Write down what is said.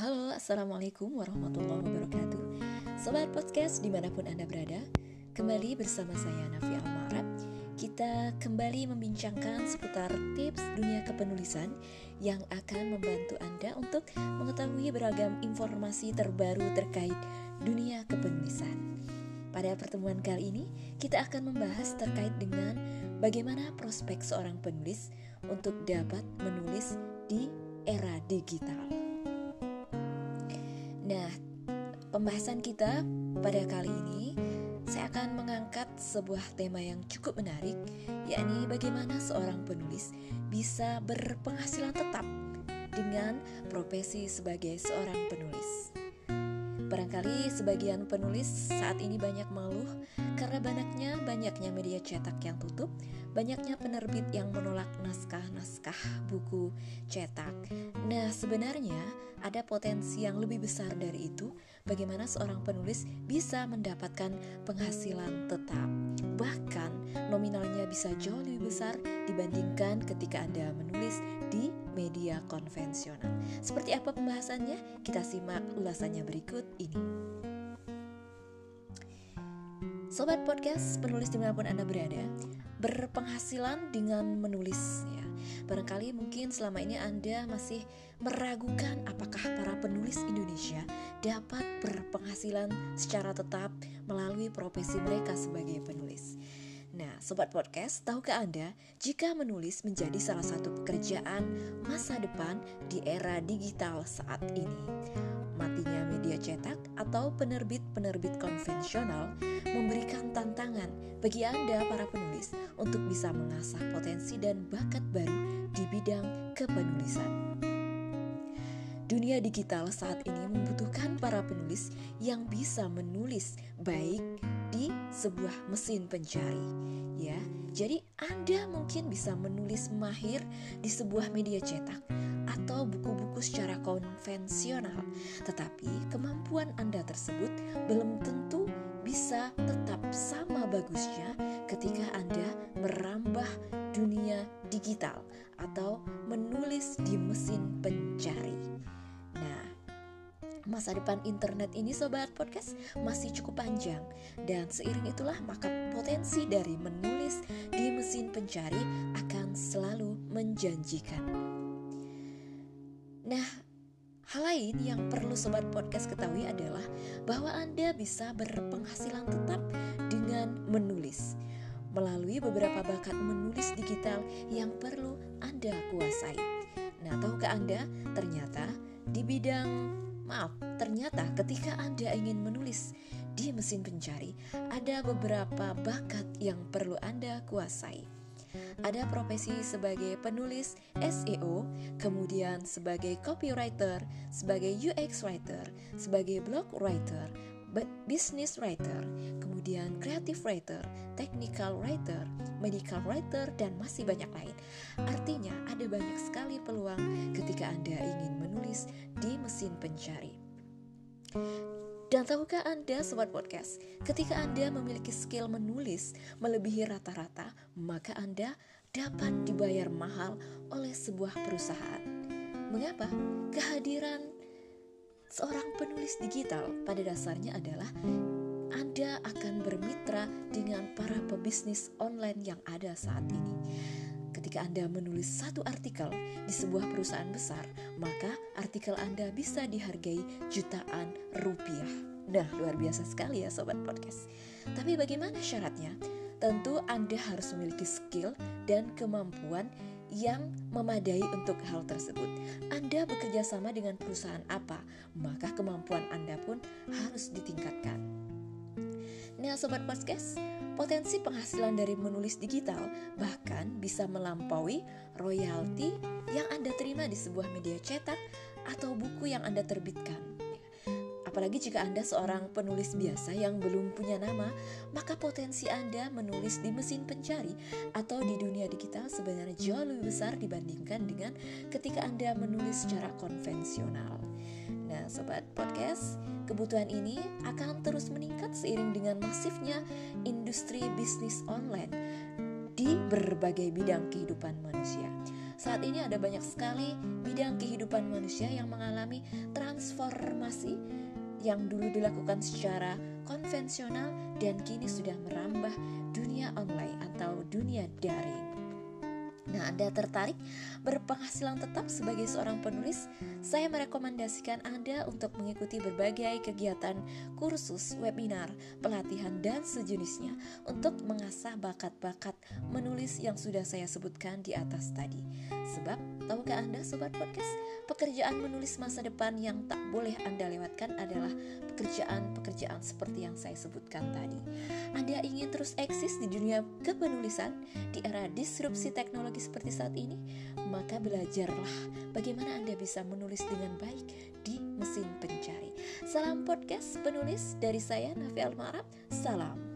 Halo, Assalamualaikum warahmatullahi wabarakatuh. Sobat podcast di mana pun Anda berada Kembali bersama saya Nafi Almarab Kita kembali membincangkan seputar tips dunia kepenulisan Yang akan membantu Anda untuk mengetahui beragam informasi terbaru terkait dunia kepenulisan. Pada pertemuan kali ini kita akan membahas terkait dengan bagaimana prospek seorang penulis untuk dapat menulis di era digital. Nah, pembahasan kita pada kali ini saya akan mengangkat sebuah tema yang cukup menarik, yakni bagaimana seorang penulis bisa berpenghasilan tetap dengan profesi sebagai seorang penulis. Barangkali sebagian penulis saat ini banyak mengeluh karena banyaknya banyaknya media cetak yang tutup, banyaknya penerbit yang menolak naskah-naskah buku cetak. Nah, sebenarnya ada potensi yang lebih besar dari itu bagaimana seorang penulis bisa mendapatkan penghasilan tetap. Bahkan nominalnya bisa jauh lebih besar dibandingkan ketika Anda menulis di media konvensional. Seperti apa pembahasannya? Kita simak ulasannya berikut ini. Sobat podcast, penulis di mana pun Anda berada, berpenghasilan dengan menulis ya. Barangkali mungkin selama ini Anda masih meragukan apakah para penulis Indonesia dapat berpenghasilan secara tetap melalui profesi mereka sebagai penulis. Nah, sobat podcast, tahukah Anda jika menulis menjadi salah satu pekerjaan masa depan di era digital saat ini? Matinya media cetak atau penerbit-penerbit konvensional memberikan tantangan bagi Anda para penulis untuk bisa mengasah potensi dan bakat baru di bidang kepenulisan. Dunia digital saat ini membutuhkan para penulis yang bisa menulis baik di sebuah mesin pencari ya. Jadi Anda mungkin bisa menulis mahir di sebuah media cetak atau buku-buku secara konvensional, tetapi kemampuan Anda tersebut belum tentu bisa tetap sama bagusnya ketika Anda merambah dunia digital atau menulis di mesin pencari. Masa depan internet ini sobat podcast masih cukup panjang dan seiring itulah maka potensi dari menulis di mesin pencari akan selalu menjanjikan. Nah, hal lain yang perlu sobat podcast ketahui adalah bahwa Anda bisa berpenghasilan tetap dengan menulis melalui beberapa bakat menulis digital yang perlu Anda kuasai. Nah, tahukah Anda ternyata di bidang Maaf, ternyata ketika Anda ingin menulis di mesin pencari, ada beberapa bakat yang perlu Anda kuasai. Ada profesi sebagai penulis SEO, kemudian sebagai copywriter, sebagai UX writer, sebagai blog writer, business writer, kemudian creative writer, technical writer, medical writer, dan masih banyak lain. Artinya, ada banyak sekali peluang ketika Anda ingin menulis di mesin pencari. Dan tahukah Anda, sobat podcast, ketika Anda memiliki skill menulis melebihi rata-rata, maka Anda dapat dibayar mahal oleh sebuah perusahaan. Mengapa? Kehadiran Seorang penulis digital pada dasarnya adalah Anda akan bermitra dengan para pebisnis online yang ada saat ini. Ketika Anda menulis satu artikel di sebuah perusahaan besar, maka artikel Anda bisa dihargai jutaan rupiah. Nah, luar biasa sekali ya sobat podcast. Tapi bagaimana syaratnya? Tentu Anda harus memiliki skill dan kemampuan yang memadai untuk hal tersebut. Anda bekerja sama dengan perusahaan apa, maka kemampuan Anda pun harus ditingkatkan. Nah, sobat podcast, potensi penghasilan dari menulis digital bahkan bisa melampaui royalti yang Anda terima di sebuah media cetak atau buku yang Anda terbitkan. Apalagi jika Anda seorang penulis biasa yang belum punya nama, maka potensi Anda menulis di mesin pencari atau di dunia digital sebenarnya jauh lebih besar dibandingkan dengan ketika Anda menulis secara konvensional. Nah, sobat podcast, kebutuhan ini akan terus meningkat seiring dengan masifnya industri bisnis online di berbagai bidang kehidupan manusia. Saat ini ada banyak sekali bidang kehidupan manusia yang mengalami transformasi yang dulu dilakukan secara konvensional dan kini sudah merambah dunia online atau dunia daring. Nah, Anda tertarik berpenghasilan tetap sebagai seorang penulis? Saya merekomendasikan Anda untuk mengikuti berbagai kegiatan, kursus, webinar, pelatihan, dan sejenisnya untuk mengasah bakat-bakat menulis yang sudah saya sebutkan di atas tadi. Sebab, tahukah Anda, Sobat Podcast, pekerjaan menulis masa depan yang tak boleh Anda lewatkan adalah pekerjaan-pekerjaan seperti yang saya sebutkan tadi. Anda ingin terus eksis di dunia kepenulisan di era disrupsi teknologi seperti saat ini, maka belajarlah bagaimana Anda bisa menulis dengan baik di mesin pencari. Salam podcast penulis dari saya Nafi Almarab. Salam